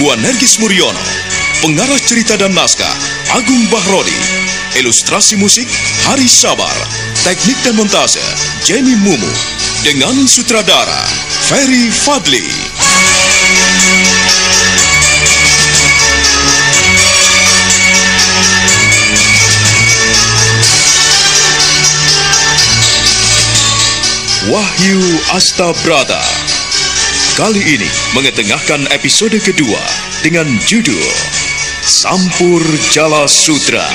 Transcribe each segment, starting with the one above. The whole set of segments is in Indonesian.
oleh Bu Nergis Muriono. Pengarah cerita dan naskah Agung Bahrodi. Ilustrasi musik Hari Sabar. Teknik dan montase Jenny Mumu. Dengan sutradara Ferry Fadli. Wahyu Astabrata. Kali ini mengetengahkan episode kedua dengan judul Sampur Jala Sutra.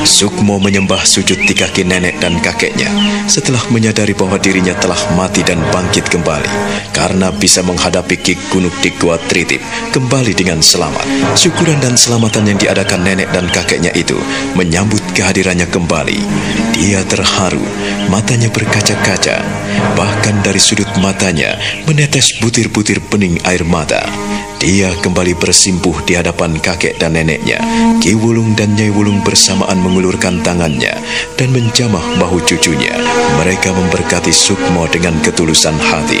Sukmo menyembah sujud di kaki nenek dan kakeknya setelah menyadari bahwa dirinya telah mati dan bangkit kembali karena bisa menghadapi Ki Gunuk di Gua Tritip kembali dengan selamat. Syukuran dan selamatan yang diadakan nenek dan kakeknya itu menyambut kehadirannya kembali. Dia terharu, matanya berkaca-kaca, bahkan dari sudut matanya menetes butir-butir bening air mata. Dia kembali bersimpuh di hadapan kakek dan neneknya. Ki Wulung dan Nyai Wulung bersamaan mengulurkan tangannya dan menjamah bahu cucunya. Mereka memberkati Sukmo dengan ketulusan hati.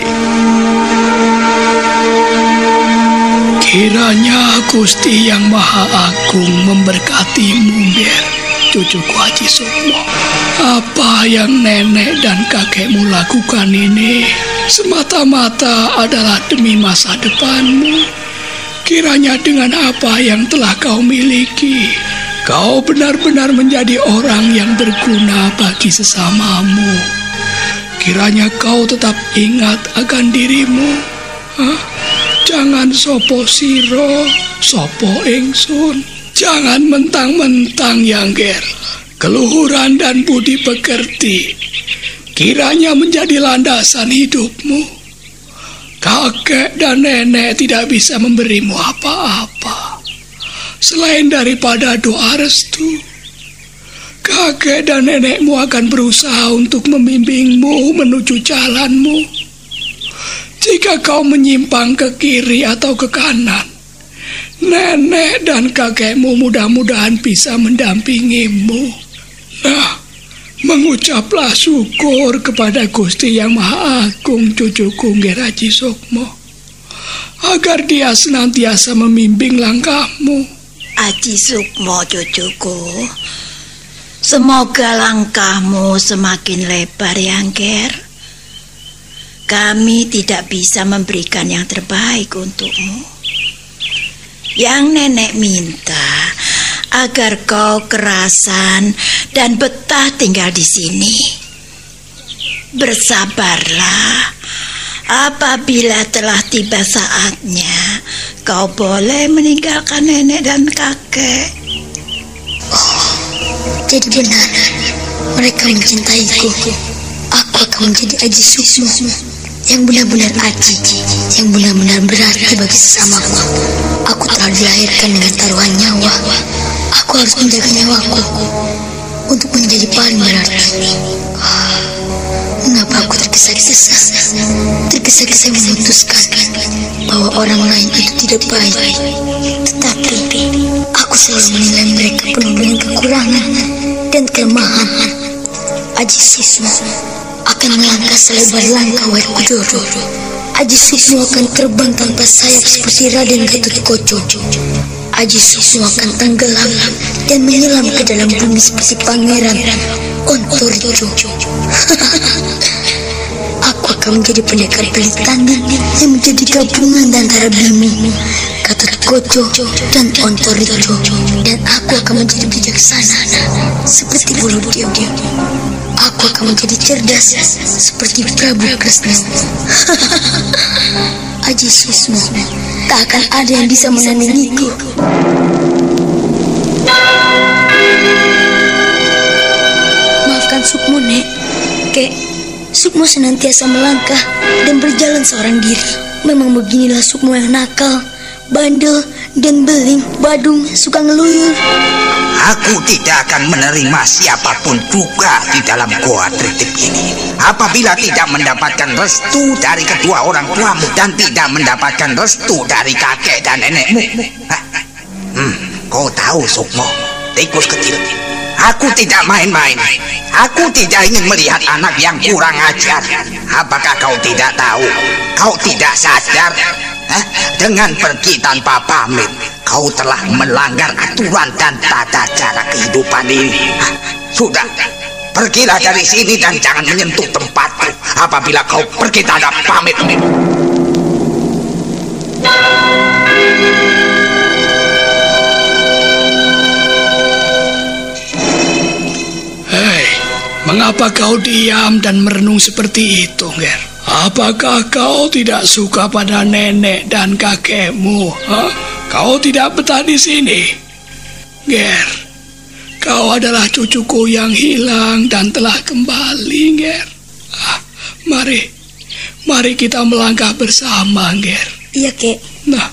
Kiranya Gusti Yang Maha Agung memberkatimu, Ger, cucuku Haji Sukmo. Apa yang nenek dan kakekmu lakukan ini semata-mata adalah demi masa depanmu. Kiranya dengan apa yang telah kau miliki, kau benar-benar menjadi orang yang berguna bagi sesamamu. Kiranya kau tetap ingat akan dirimu. Hah? Jangan sopo siro, sopo ingsun. Jangan mentang-mentang yang ger. Keluhuran dan budi pekerti. Kiranya menjadi landasan hidupmu. Kakek dan nenek tidak bisa memberimu apa-apa selain daripada doa restu. Kakek dan nenekmu akan berusaha untuk membimbingmu menuju jalanmu. Jika kau menyimpang ke kiri atau ke kanan, nenek dan kakekmu mudah-mudahan bisa mendampingimu. Nah, Mengucaplah syukur kepada Gusti Yang Maha Agung cucuku Ngeraji Sukmo agar dia senantiasa membimbing langkahmu. Aji Sukmo cucuku, semoga langkahmu semakin lebar ya Ger. Kami tidak bisa memberikan yang terbaik untukmu. Yang nenek minta agar kau kerasan dan betah tinggal di sini. Bersabarlah. Apabila telah tiba saatnya, kau boleh meninggalkan nenek dan kakek. Oh, jadi benar. Mereka mencintaiku. Aku akan menjadi Aji Sukmo yang benar-benar aji, yang benar-benar berarti bagi sesamaku. Aku telah dilahirkan dengan taruhan nyawa. Aku harus menjaga nyawaku untuk menjadi paling berarti. Mengapa aku tergesa-gesa? Tergesa-gesa memutuskan bahwa orang lain itu tidak baik. Tetapi aku selalu menilai mereka penuh dengan kekurangan dan kelemahan. Aji Susma akan melangkah selebar langkah Wair Kudoro. Aji Susma akan terbang tanpa sayap seperti Raden Gatot Koco. Aji Susno akan tenggelam dan menyelam ke dalam bumi seperti pangeran Ontorijo. Aku akan menjadi pendekar tangan yang menjadi gabungan antara Bimi, Gatot Koco, dan Ontorijo. Dan aku akan menjadi bijaksana seperti bulu Dio. Aku akan menjadi cerdas seperti Prabu Kresna. Aji Susno, tak akan ada yang bisa menandingiku. Maafkan Sukmo, Nek. Kek, Sukmo senantiasa melangkah dan berjalan seorang diri. Memang beginilah Sukmo yang nakal, bandel, dan beling, badung, suka ngeluyur. Aku tidak akan menerima siapa pun juga di dalam goa tritip ini. Apabila tidak mendapatkan restu dari kedua orang tuamu dan tidak mendapatkan restu dari kakek dan nenekmu. Hmm, Kau tahu, Sukmo, tikus kecil. Aku tidak main-main. Aku tidak ingin melihat anak yang kurang ajar. Apakah kau tidak tahu? Kau tidak sadar? Eh, dengan pergi tanpa pamit, kau telah melanggar aturan dan tata cara kehidupan ini. Sudah, pergilah dari sini dan jangan menyentuh tempatku apabila kau pergi tanpa pamit. Hei, mengapa kau diam dan merenung seperti itu, Ger? Apakah kau tidak suka pada nenek dan kakekmu? Hah? Kau tidak betah di sini? Ger, kau adalah cucuku yang hilang dan telah kembali, Ger. Ah, mari, mari kita melangkah bersama, Ger. Iya, Kek. Nah,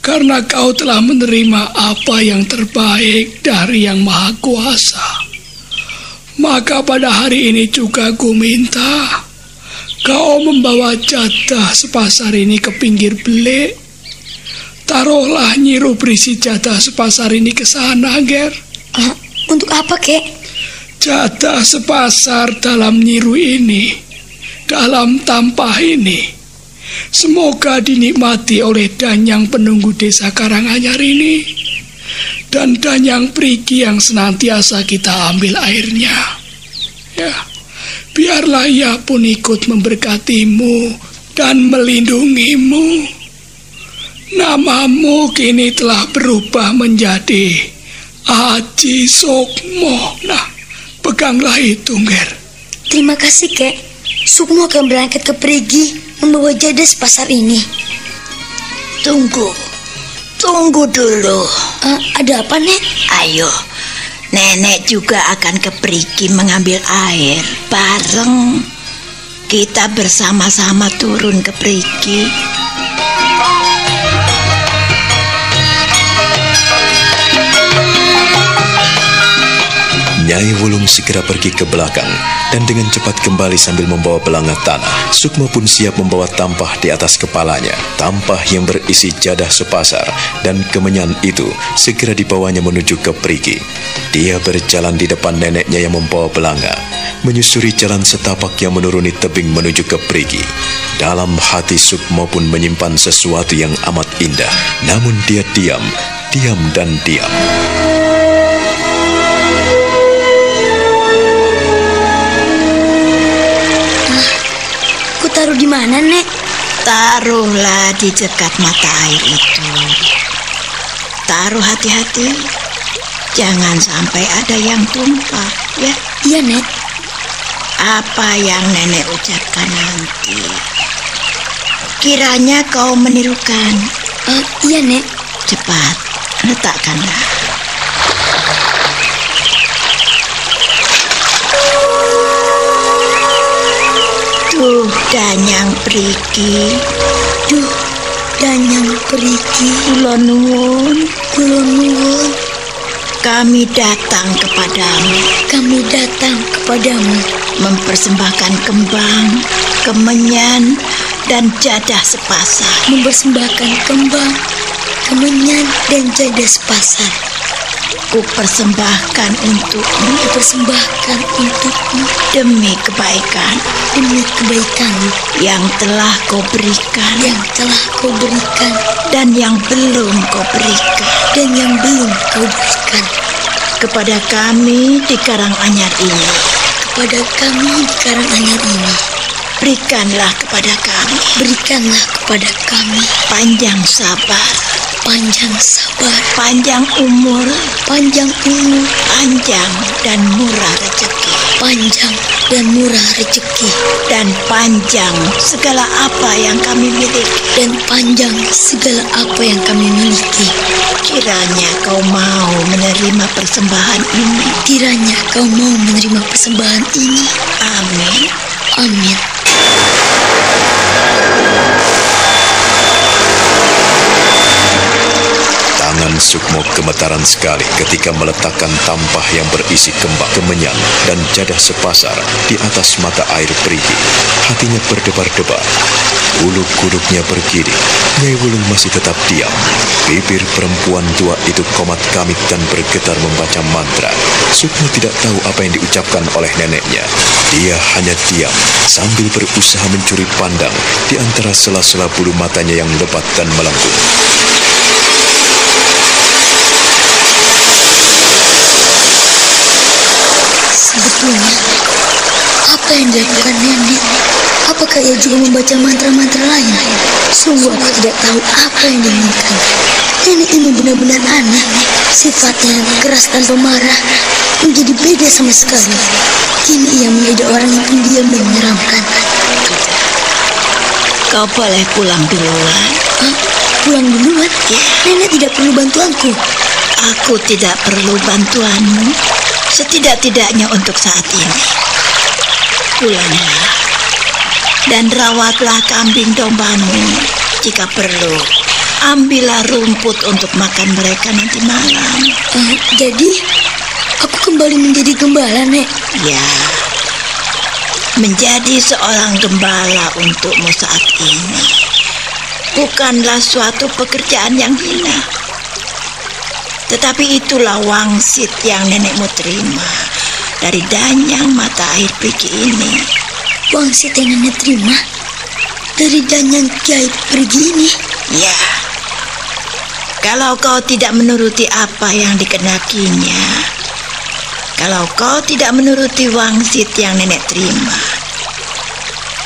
karena kau telah menerima apa yang terbaik dari Yang Maha Kuasa, maka pada hari ini juga ku minta kau membawa jatah sepasar ini ke pinggir belik. Taruhlah nyiru berisi jatah sepasar ini ke sana, Ger. Ah, untuk apa, Kek? Jatah sepasar dalam nyiru ini, dalam tampah ini, semoga dinikmati oleh danyang penunggu desa Karanganyar ini dan danyang perigi yang senantiasa kita ambil airnya. Ya, biarlah ia pun ikut memberkatimu dan melindungimu. Namamu kini telah berubah menjadi Aji Sukmo. Nah, peganglah itu, Ger. Terima kasih, Kek. Sukmo akan berangkat ke Perigi membawa jadah sepasar ini. Tunggu, tunggu dulu. Ah, ada apa, Nek? Ayo, nenek juga akan ke perigi mengambil air bareng. Kita bersama-sama turun ke perigi. Nyai Wulung segera pergi ke belakang dan dengan cepat kembali sambil membawa belanga tanah. Sukmo pun siap membawa tampah di atas kepalanya. Tampah yang berisi jadah sepasar dan kemenyan itu segera dibawanya menuju ke Perigi. Dia berjalan di depan neneknya yang membawa belanga, menyusuri jalan setapak yang menuruni tebing menuju ke Perigi. Dalam hati Sukmo pun menyimpan sesuatu yang amat indah, namun dia diam, diam dan diam. Taruh di mana, Nek? Taruhlah di dekat mata air itu. Taruh hati-hati. Jangan sampai ada yang tumpah, ya. Iya, Nek. Apa yang nenek ucapkan nanti. Kiranya kau menirukan. Ah, iya, Nek. Cepat, letakkanlah. Tuh, danyang perigi. Duh, danyang perigi. Kula nuwun, Kulo nuwun, kami datang kepadamu kami datang kepadamu mempersembahkan kembang, kemenyan, dan jadah sepasar. mempersembahkan kembang, kemenyan, dan jadah sepasar. Ku persembahkan untukmu Dipersembahkan untukmu. Demi kebaikan. Demi kebaikanmu yang telah kau berikan. Yang telah kau berikan. Dan yang belum kau berikan. Dan yang belum kau berikan. Kepada kami di Karanganyar ini. kepada kami di Karanganyar ini. Berikanlah kepada kami. Berikanlah kepada kami. Panjang sabar, panjang sabar, panjang umur, panjang umur, panjang dan murah rezeki, panjang dan murah rezeki, dan panjang segala apa yang kami miliki. dan panjang segala apa yang kami miliki. Kiranya kau mau menerima persembahan ini. Kiranya kau mau menerima persembahan ini. Amin. Amin. Sukmo gemetaran sekali ketika meletakkan tampah yang berisi kembang kemenyan dan jadah sepasar di atas mata air perigi. hatinya berdebar-debar. Bulu kuduknya bergidik, Nyai Wulung masih tetap diam. Bibir perempuan tua itu komat kamit dan bergetar membaca mantra. Sukmo tidak tahu apa yang diucapkan oleh neneknya. Dia hanya diam sambil berusaha mencuri pandang di antara sela-sela bulu matanya yang lebat dan melengkung. Sebetulnya, apa yang dilakukan Nenek? Apakah ia juga membaca mantra-mantra lain? Sungguh aku tidak tahu apa yang diinginkan. Nenek ini benar-benar aneh. Sifatnya yang keras dan pemarah menjadi beda sama sekali. Kini ia menjadi orang yang pendiam dan menyeramkan. Kau boleh pulang duluan. Hah? Pulang duluan? Nenek tidak perlu bantuanku. Aku tidak perlu bantuanmu, setidak-tidaknya untuk saat ini. Pulanglah dan rawatlah kambing dombamu jika perlu. Ambillah rumput untuk makan mereka nanti malam. Eh, jadi, aku kembali menjadi gembala, Nek. Ya, menjadi seorang gembala untukmu saat ini bukanlah suatu pekerjaan yang hina. Tetapi itulah wangsit yang nenekmu terima dari danyang mata air pergi ini. Wangsit yang Nenek terima dari danyang kiai pergi ini. Ya, kalau kau tidak menuruti apa yang dikenakinya, kalau kau tidak menuruti wangsit yang nenek terima,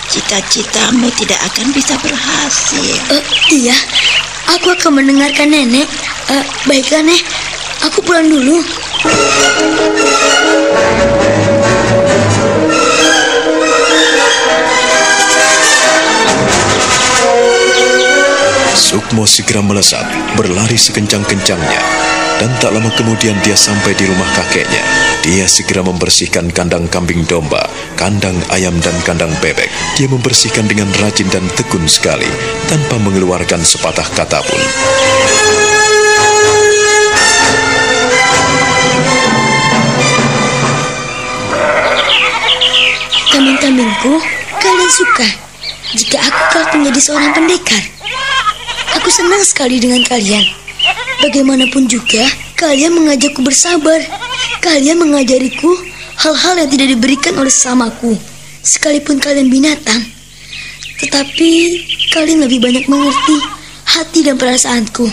cita-citamu tidak akan bisa berhasil. Eh, iya, aku akan mendengarkan Nenek. Eh, baiklah, Nek. Aku pulang dulu. Sukmo segera melesat, berlari sekencang-kencangnya. Dan tak lama kemudian dia sampai di rumah kakeknya. Dia segera membersihkan kandang kambing domba, kandang ayam dan kandang bebek. Dia membersihkan dengan rajin dan tekun sekali, tanpa mengeluarkan sepatah kata pun. Kambing-kambingku, kalian suka jika aku kelak menjadi seorang pendekar. Aku senang sekali dengan kalian. Bagaimanapun juga, kalian mengajakku bersabar. Kalian mengajariku hal-hal yang tidak diberikan oleh sesamaku. Sekalipun kalian binatang. Tetapi kalian lebih banyak mengerti hati dan perasaanku.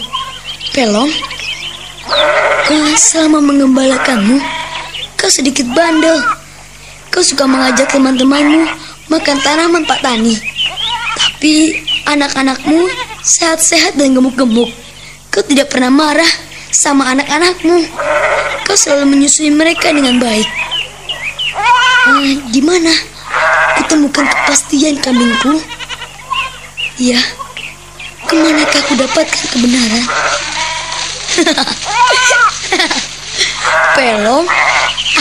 Pelong, eh, selama mengembalakanmu, kau sedikit bandel. Kau suka mengajak teman-temanmu makan tanaman Pak Tani. Tapi anak-anakmu sehat-sehat dan gemuk-gemuk. Kau tidak pernah marah sama anak-anakmu. Kau selalu menyusui mereka dengan baik. Eh, di mana? Kutemukan kepastian kambingku. Ya, ke manakah aku dapatkan kebenaran? Pelong,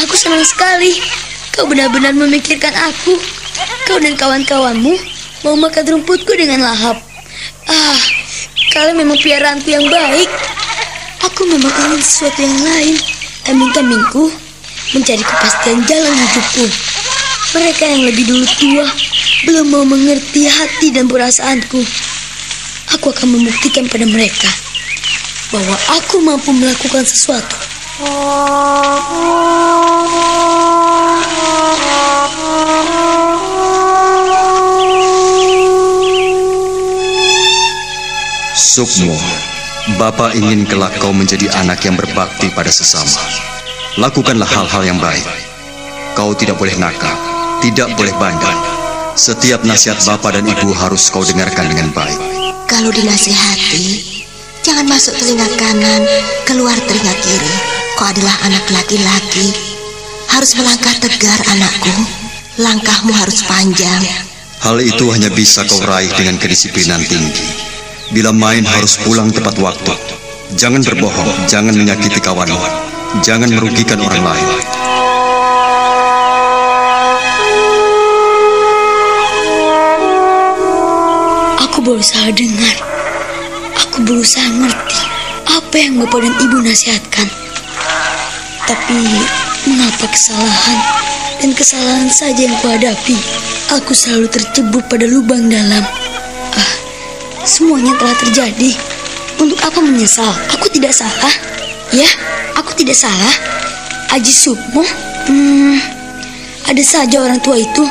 aku senang sekali. Kau benar-benar memikirkan aku. Kau dan kawan-kawanmu mau makan rumputku dengan lahap. Ah, kalian memang piaraanku yang baik. Aku memang ingin sesuatu yang lain. Kambing-kambingku mencari kepastian jalan hidupku. Mereka yang lebih dulu tua belum mau mengerti hati dan perasaanku. Aku akan membuktikan pada mereka bahwa aku mampu melakukan sesuatu. Sukmo, Bapak ingin kelak kau menjadi anak yang berbakti pada sesama. Lakukanlah hal-hal yang baik. Kau tidak boleh nakal, tidak boleh bandel. Setiap nasihat Bapak dan Ibu harus kau dengarkan dengan baik. Kalau dinasihati, jangan masuk telinga kanan, keluar telinga kiri. Kau adalah anak laki-laki. Harus melangkah tegar anakku. Langkahmu harus panjang. Hal itu hanya bisa kau raih dengan kedisiplinan tinggi. Bila main harus pulang tepat waktu. Jangan berbohong, jangan menyakiti kawanmu. Jangan merugikan orang lain. Aku berusaha dengar. Aku berusaha ngerti apa yang Bapak dan Ibu nasihatkan. Tapi mengapa kesalahan dan kesalahan saja yang kuhadapi. Aku selalu tercebur pada lubang dalam. Ah, semuanya telah terjadi. Untuk apa menyesal? Aku tidak salah. Ya, aku tidak salah. Aji Sukmo, hmm, ada saja orang tua itu.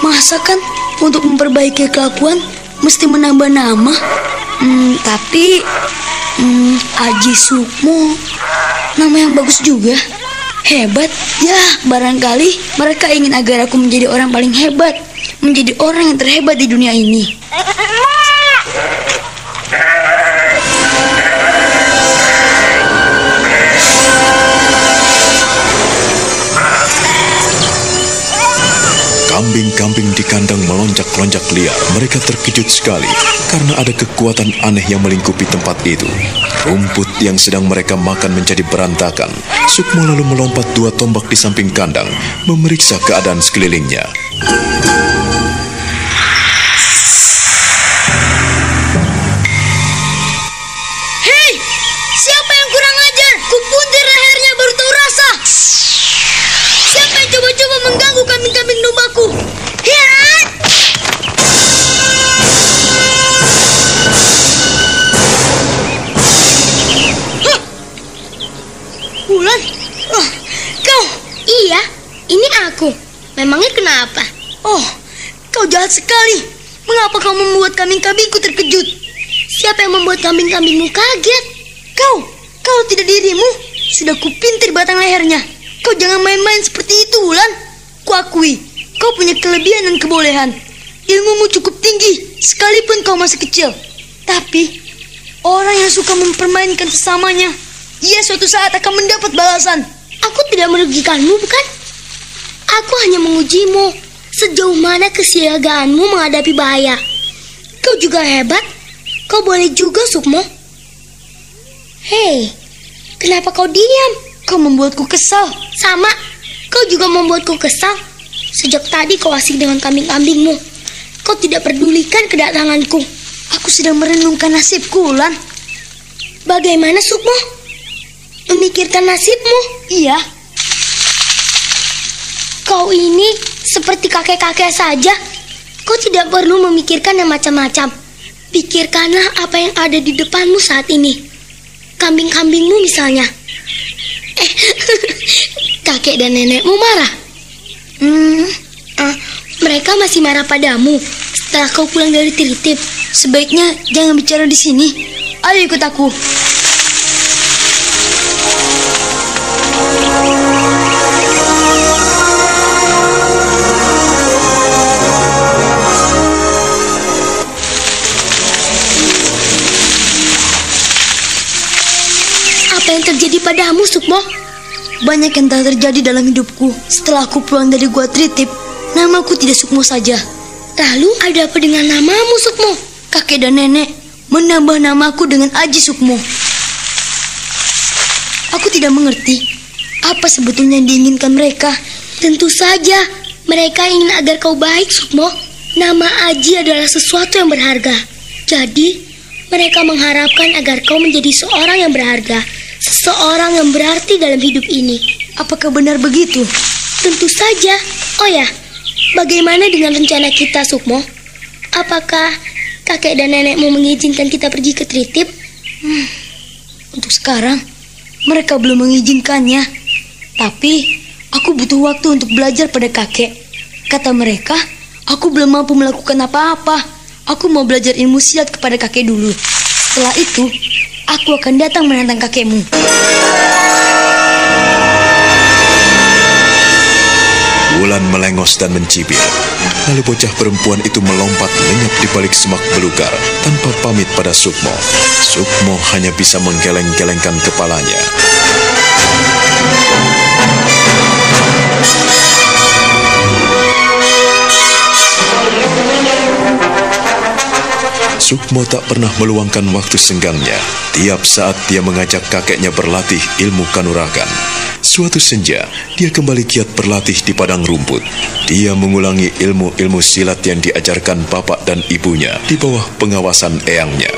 Masa kan untuk memperbaiki kelakuan mesti menambah nama? Hmm, tapi hmm, Aji Sukmo nama yang bagus juga. Hebat, ya barangkali mereka ingin agar aku menjadi orang paling hebat, menjadi orang yang terhebat di dunia ini. Kambing-kambing di kandang melonjak-lonjak liar. Mereka terkejut sekali karena ada kekuatan aneh yang melingkupi tempat itu. Rumput yang sedang mereka makan menjadi berantakan. Sukmo lalu melompat dua tombak di samping kandang, memeriksa keadaan sekelilingnya. Kambing-kambingku terkejut? Siapa yang membuat kambing-kambingmu kaget? Kau, kalau tidak dirimu, sudah kupintir batang lehernya. Kau jangan main-main seperti itu, Wulan. Kuakui, kau punya kelebihan dan kebolehan. Ilmumu cukup tinggi, sekalipun kau masih kecil. Tapi, orang yang suka mempermainkan sesamanya, ia suatu saat akan mendapat balasan. Aku tidak merugikanmu, bukan? Aku hanya mengujimu sejauh mana kesiagaanmu menghadapi bahaya. Kau juga hebat. Kau boleh juga, Sukmo. Hei, kenapa kau diam? Kau membuatku kesal. Sama, kau juga membuatku kesal. Sejak tadi kau asik dengan kambing-kambingmu. Kau tidak pedulikan kedatanganku. Aku sedang merenungkan nasibku, Wulan. Bagaimana, Sukmo? Memikirkan nasibmu? Iya, Kau ini seperti kakek-kakek saja. Kau tidak perlu memikirkan yang macam-macam. Pikirkanlah apa yang ada di depanmu saat ini. Kambing-kambingmu misalnya. Eh, kakek dan nenekmu marah. hmm, Ah, mereka masih marah padamu setelah kau pulang dari Tritip. sebaiknya jangan bicara di sini. Ayo ikut aku. Apa yang terjadi padamu, Sukmo? Banyak yang telah terjadi dalam hidupku. Setelah aku pulang dari gua Tritip, namaku tidak Sukmo saja. Lalu ada apa dengan namamu, Sukmo? Kakek dan nenek menambah namaku dengan Aji Sukmo. Aku tidak mengerti apa sebetulnya yang diinginkan mereka. Tentu saja mereka ingin agar kau baik, Sukmo. Nama Aji adalah sesuatu yang berharga. Jadi, mereka mengharapkan agar kau menjadi seorang yang berharga, seseorang yang berarti dalam hidup ini. Apakah benar begitu? Tentu saja. Oh ya, bagaimana dengan rencana kita, Sukmo? Apakah kakek dan nenekmu mengizinkan kita pergi ke Tritip? Untuk sekarang, mereka belum mengizinkannya. Tapi, aku butuh waktu untuk belajar pada kakek. Kata mereka, aku belum mampu melakukan apa-apa. Aku mau belajar ilmu silat kepada kakek dulu. Setelah itu, aku akan datang menantang kakekmu. Wulan melengos dan mencibir. Lalu bocah perempuan itu melompat lenyap di balik semak belukar tanpa pamit pada Sukmo. Sukmo hanya bisa menggeleng-gelengkan kepalanya. Sukmo tak pernah meluangkan waktu senggangnya. Tiap saat dia mengajak kakeknya berlatih ilmu kanuragan. Suatu senja, dia kembali giat berlatih di padang rumput. Dia mengulangi ilmu-ilmu silat yang diajarkan bapak dan ibunya di bawah pengawasan eyangnya.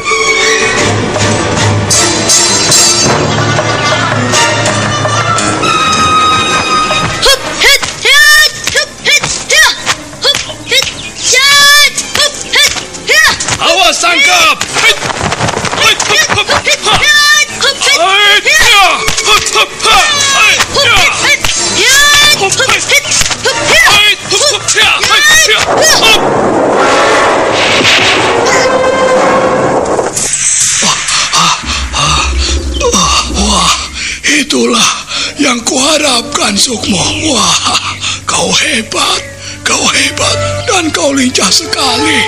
Yang kuharapkan Sukmo. Wah, kau hebat, kau hebat, dan kau lincah sekali.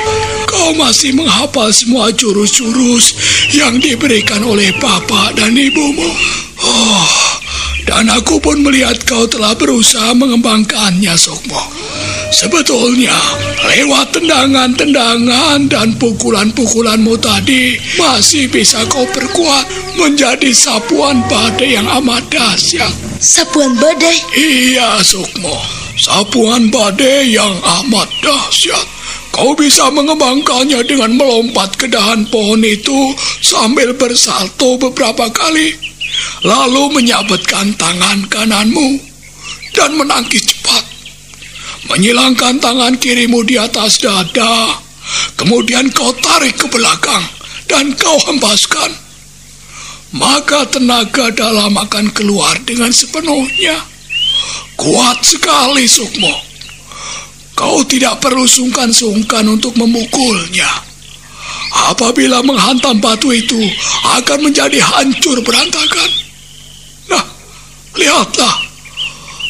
Kau masih menghafal semua jurus-jurus yang diberikan oleh bapak dan ibumu. Oh, dan aku pun melihat kau telah berusaha mengembangkannya, Sukmo. Sebetulnya, lewat tendangan-tendangan dan pukulan-pukulanmu tadi, masih bisa kau perkuat menjadi sapuan badai yang amat dahsyat. Sapuan badai? Iya, Sukmo. Sapuan badai yang amat dahsyat. Kau bisa mengembangkannya dengan melompat ke dahan pohon itu sambil bersalto beberapa kali. Lalu menyabetkan tangan kananmu dan menangkis cepat. Menyilangkan tangan kirimu di atas dada. Kemudian kau tarik ke belakang dan kau hempaskan. Maka tenaga dalam akan keluar dengan sepenuhnya. Kuat sekali, Sukmo. Kau tidak perlu sungkan-sungkan untuk memukulnya. Apabila menghantam batu itu, akan menjadi hancur berantakan. Nah, lihatlah.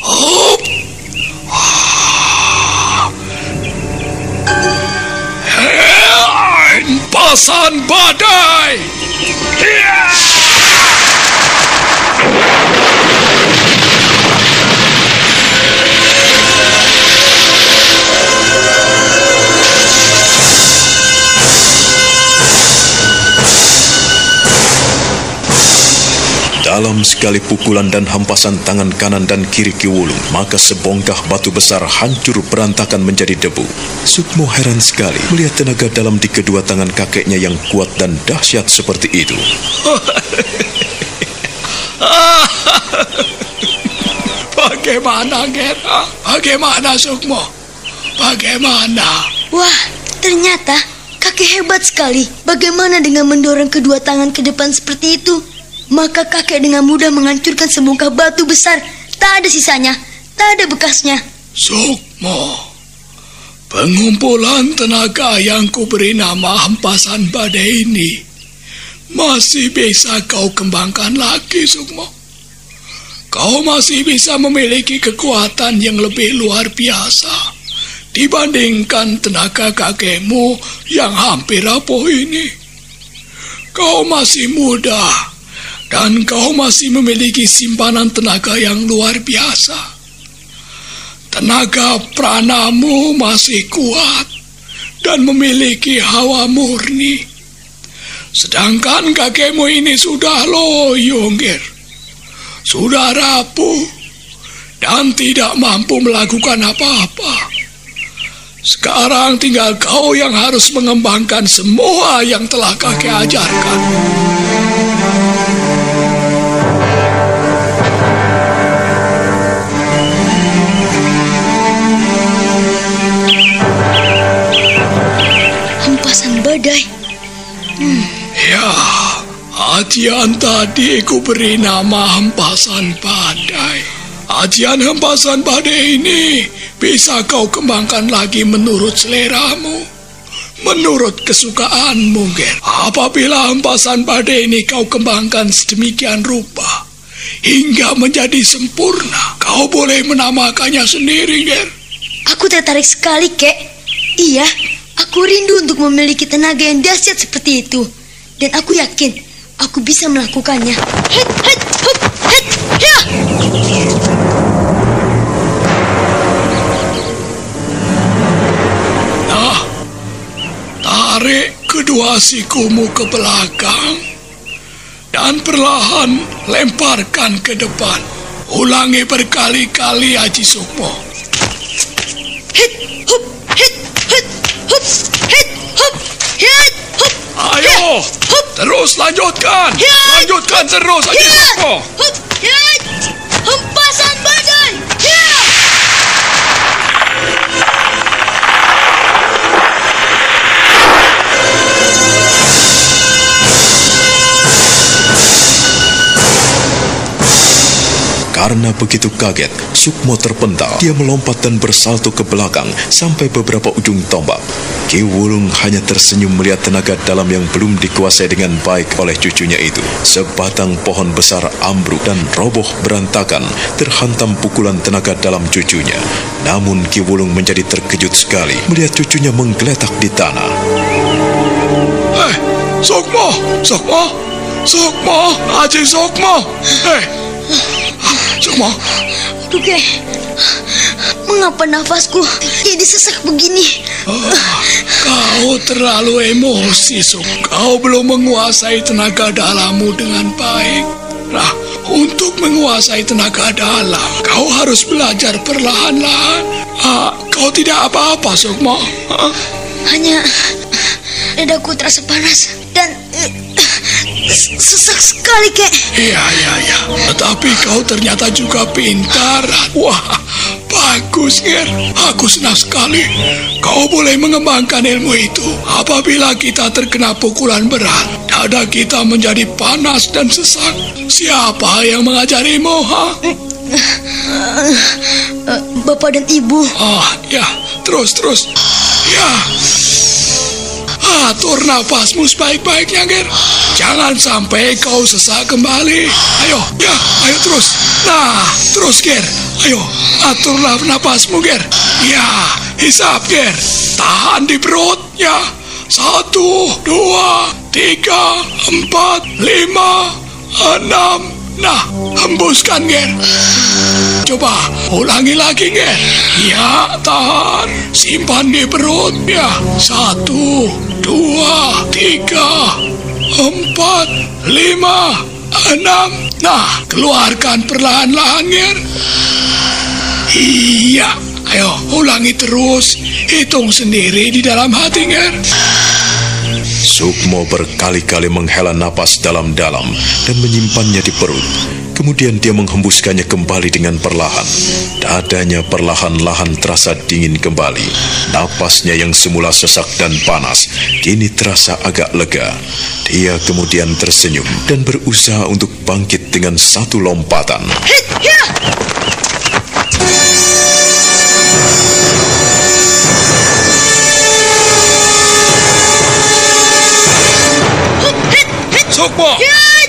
Hop. Hempasan badai. Dalam sekali pukulan dan hempasan tangan kanan dan kiri Ki Wulung, maka sebongkah batu besar hancur berantakan menjadi debu. Sukmo heran sekali melihat tenaga dalam di kedua tangan kakeknya yang kuat dan dahsyat seperti itu. Bagaimana, Gera? Bagaimana, Sukmo? Bagaimana? Wah, ternyata kakek hebat sekali. Bagaimana dengan mendorong kedua tangan ke depan seperti itu? Maka kakek dengan mudah menghancurkan sebongkah batu besar. Tak ada sisanya, tak ada bekasnya. Sukmo, pengumpulan tenaga yang kuberi nama hempasan badai ini masih bisa kau kembangkan lagi, Sukmo. Kau masih bisa memiliki kekuatan yang lebih luar biasa dibandingkan tenaga kakekmu yang hampir rapuh ini. Kau masih muda dan kau masih memiliki simpanan tenaga yang luar biasa. Tenaga pranamu masih kuat dan memiliki hawa murni. Sedangkan kakekmu ini sudah loyo, Nger. Sudah rapuh dan tidak mampu melakukan apa-apa. Sekarang tinggal kau yang harus mengembangkan semua yang telah kakek ajarkan. Ajian tadi ku beri nama hempasan badai. Ajian hempasan badai ini bisa kau kembangkan lagi menurut seleramu. Menurut kesukaanmu, Ger. Apabila hempasan badai ini kau kembangkan sedemikian rupa, hingga menjadi sempurna, kau boleh menamakannya sendiri, Ger. Aku tertarik sekali, kek. Iya, aku rindu untuk memiliki tenaga yang dahsyat seperti itu. Dan aku yakin aku bisa melakukannya. Het, het, hup, het, ya! Nah, tarik kedua sikumu ke belakang dan perlahan lemparkan ke depan. Ulangi berkali-kali, Haji Sukmo. Ayo, ya, terus lanjutkan. Ya! Lanjutkan terus. Ayo, ya! Soko. Hempasan badai. Karena begitu kaget, Sukmo terpental. Dia melompat dan bersalto ke belakang sampai beberapa ujung tombak. Ki Wulung hanya tersenyum melihat tenaga dalam yang belum dikuasai dengan baik oleh cucunya itu. Sebatang pohon besar ambruk dan roboh berantakan terhantam pukulan tenaga dalam cucunya. Namun Ki Wulung menjadi terkejut sekali melihat cucunya menggeletak di tanah. Eh, Sukmo, Sukmo, Sukmo, Haji Sukmo. Eh, Sukmo, Aduh. Mengapa nafasku jadi sesak begini? kau terlalu emosi, Suk. Kau belum menguasai tenaga dalammu dengan baik. Nah, untuk menguasai tenaga dalam, kau harus belajar perlahan-lahan. Ah, kau tidak apa-apa, Sukmo. Ah, Hanya dadaku terasa panas dan sesak sekali, Kek. Iya, iya, iya. Tetapi kau ternyata juga pintar. Wah, bagus, Ger. Aku senang sekali. Kau boleh mengembangkan ilmu itu. Apabila kita terkena pukulan berat, dada kita menjadi panas dan sesak. Siapa yang mengajarimu, ha? Bapak dan Ibu, Ah, ya. Terus, terus. Ya. Atur nafasmu sebaik-baiknya, Ger. Jangan sampai kau sesak kembali. Ayo, ya, ayo terus. Nah, terus, Ger. Ayo, aturlah nafasmu, Ger. Ya, hisap, Ger. Tahan di perut, ya. Satu, dua, tiga, empat, lima, enam. Nah, hembuskan, Ger. Coba ulangi lagi, Ger. Ya, tahan. Simpan di perut, ya. Satu, dua, tiga, empat, lima, enam. Nah, keluarkan perlahan-lahan. Iya, ayo ulangi terus. Hitung sendiri di dalam hati, Ger. Sukmo berkali-kali menghela napas dalam-dalam dan menyimpannya di perut. Kemudian dia menghembuskannya kembali dengan perlahan. Dadanya perlahan-lahan terasa dingin kembali. Napasnya yang semula sesak dan panas, kini terasa agak lega. Dia kemudian tersenyum dan berusaha untuk bangkit dengan satu lompatan. Sukmo! Awas,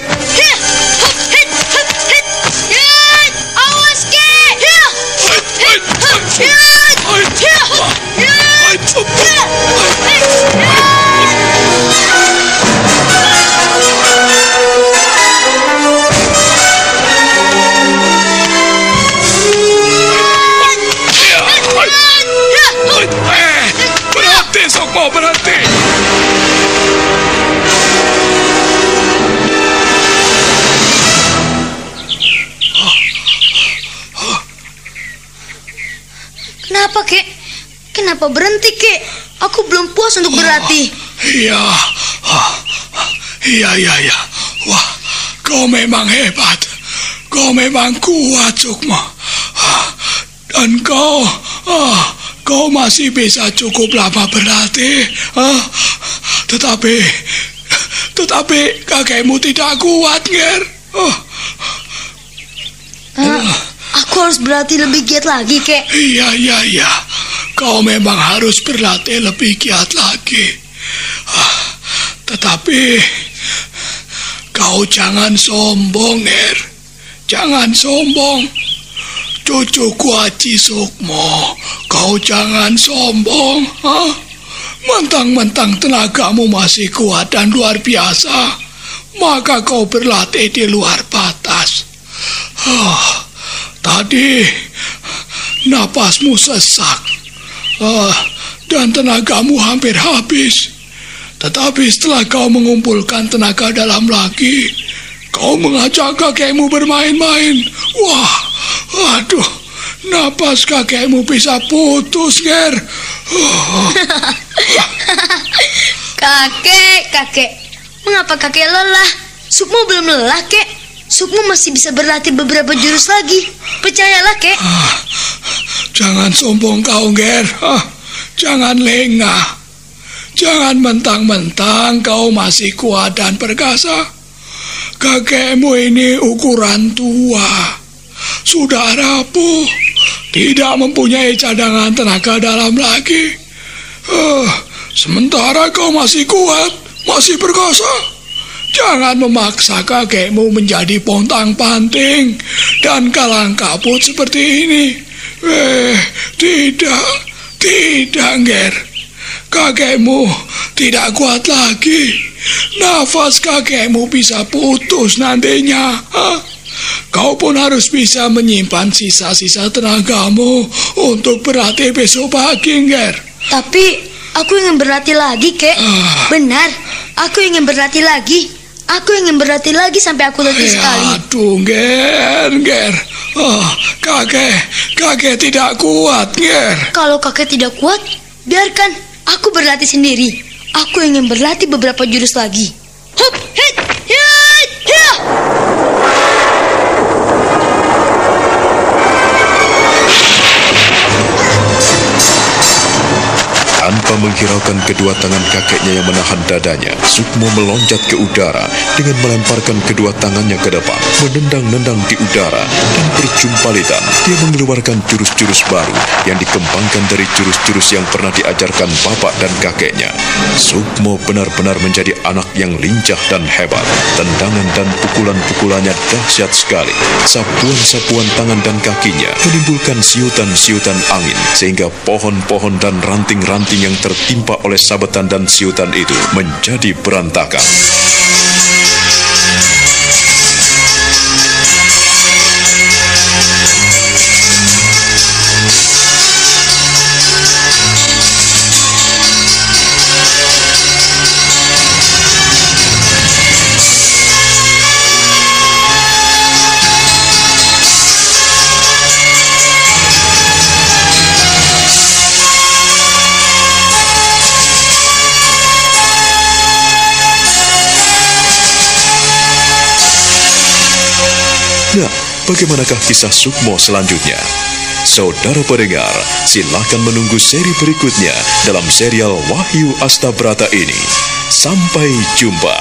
Kenapa berhenti, Kek? Aku belum puas untuk berlatih. Iya, iya, iya, iya. Wah, kau memang hebat. Kau memang kuat, Sukma. Dan kau, ah, kau masih bisa cukup lama berlatih. Ah, Tetapi, tetapi kakekmu tidak kuat, Ger. Ah, Ah, aku harus berlatih lebih giat lagi, Kek. Iya, iya, iya. Kau memang harus berlatih lebih giat lagi. Ah, Tetapi kau jangan sombong, Er. Jangan sombong. Cucuku Haji Sukmo, kau jangan sombong. Hah? Mentang-mentang tenagamu masih kuat dan luar biasa, maka kau berlatih di luar batas. Ah, tadi napasmu sesak ah, dan tenagamu hampir habis. Tetapi setelah kau mengumpulkan tenaga dalam lagi, kau mengajak kakekmu bermain-main. Wah, aduh, napas kakekmu bisa putus, Ger. Kakek, kakek. Mengapa kakek lelah? Sukmo belum lelah, Kek. Sukmo masih bisa berlatih beberapa jurus lagi. Percayalah, Kek. Jangan sombong kau, Ger. Ah, Jangan lengah. Jangan mentang-mentang kau masih kuat dan perkasa. Kakekmu ini ukuran tua. sudah rapuh, tidak mempunyai cadangan tenaga dalam lagi. Uh, sementara kau masih kuat, masih perkasa. Jangan memaksa kakekmu menjadi pontang panting dan kalang kabut seperti ini. Eh, tidak, tidak, Ger. Kakekmu tidak kuat lagi. Nafas kakekmu bisa putus nantinya. Hah? Kau pun harus bisa menyimpan sisa-sisa tenagamu untuk berlatih besok pagi, Ger. Tapi aku ingin berlatih lagi, kek. Ah. Benar, aku ingin berlatih lagi. Aku ingin berlatih lagi sampai aku letih Ya, sekali. aduh, Ger, Ger. Oh, kakek, kakek tidak kuat, Ger. Kalau kakek tidak kuat, biarkan aku berlatih sendiri. Aku ingin berlatih beberapa jurus lagi. Hit, hit, Tanpa menghiraukan kedua tangan kakeknya yang menahan dadanya, Sukmo meloncat ke udara dengan melemparkan kedua tangannya ke depan, menendang-nendang di udara, dan berjumpalitan dia mengeluarkan jurus-jurus baru yang dikembangkan dari jurus-jurus yang pernah diajarkan bapak dan kakeknya. Sukmo benar-benar menjadi anak yang lincah dan hebat. Tendangan dan pukulan-pukulannya dahsyat sekali. Sapuan-sapuan tangan dan kakinya menimbulkan siutan-siutan angin sehingga pohon-pohon dan ranting-ranting yang tertimpa oleh sabetan dan siutan itu menjadi berantakan. Bagaimanakah kisah Sukmo selanjutnya? Saudara pendengar, silakan menunggu seri berikutnya dalam serial Wahyu Astabrata ini. Sampai jumpa.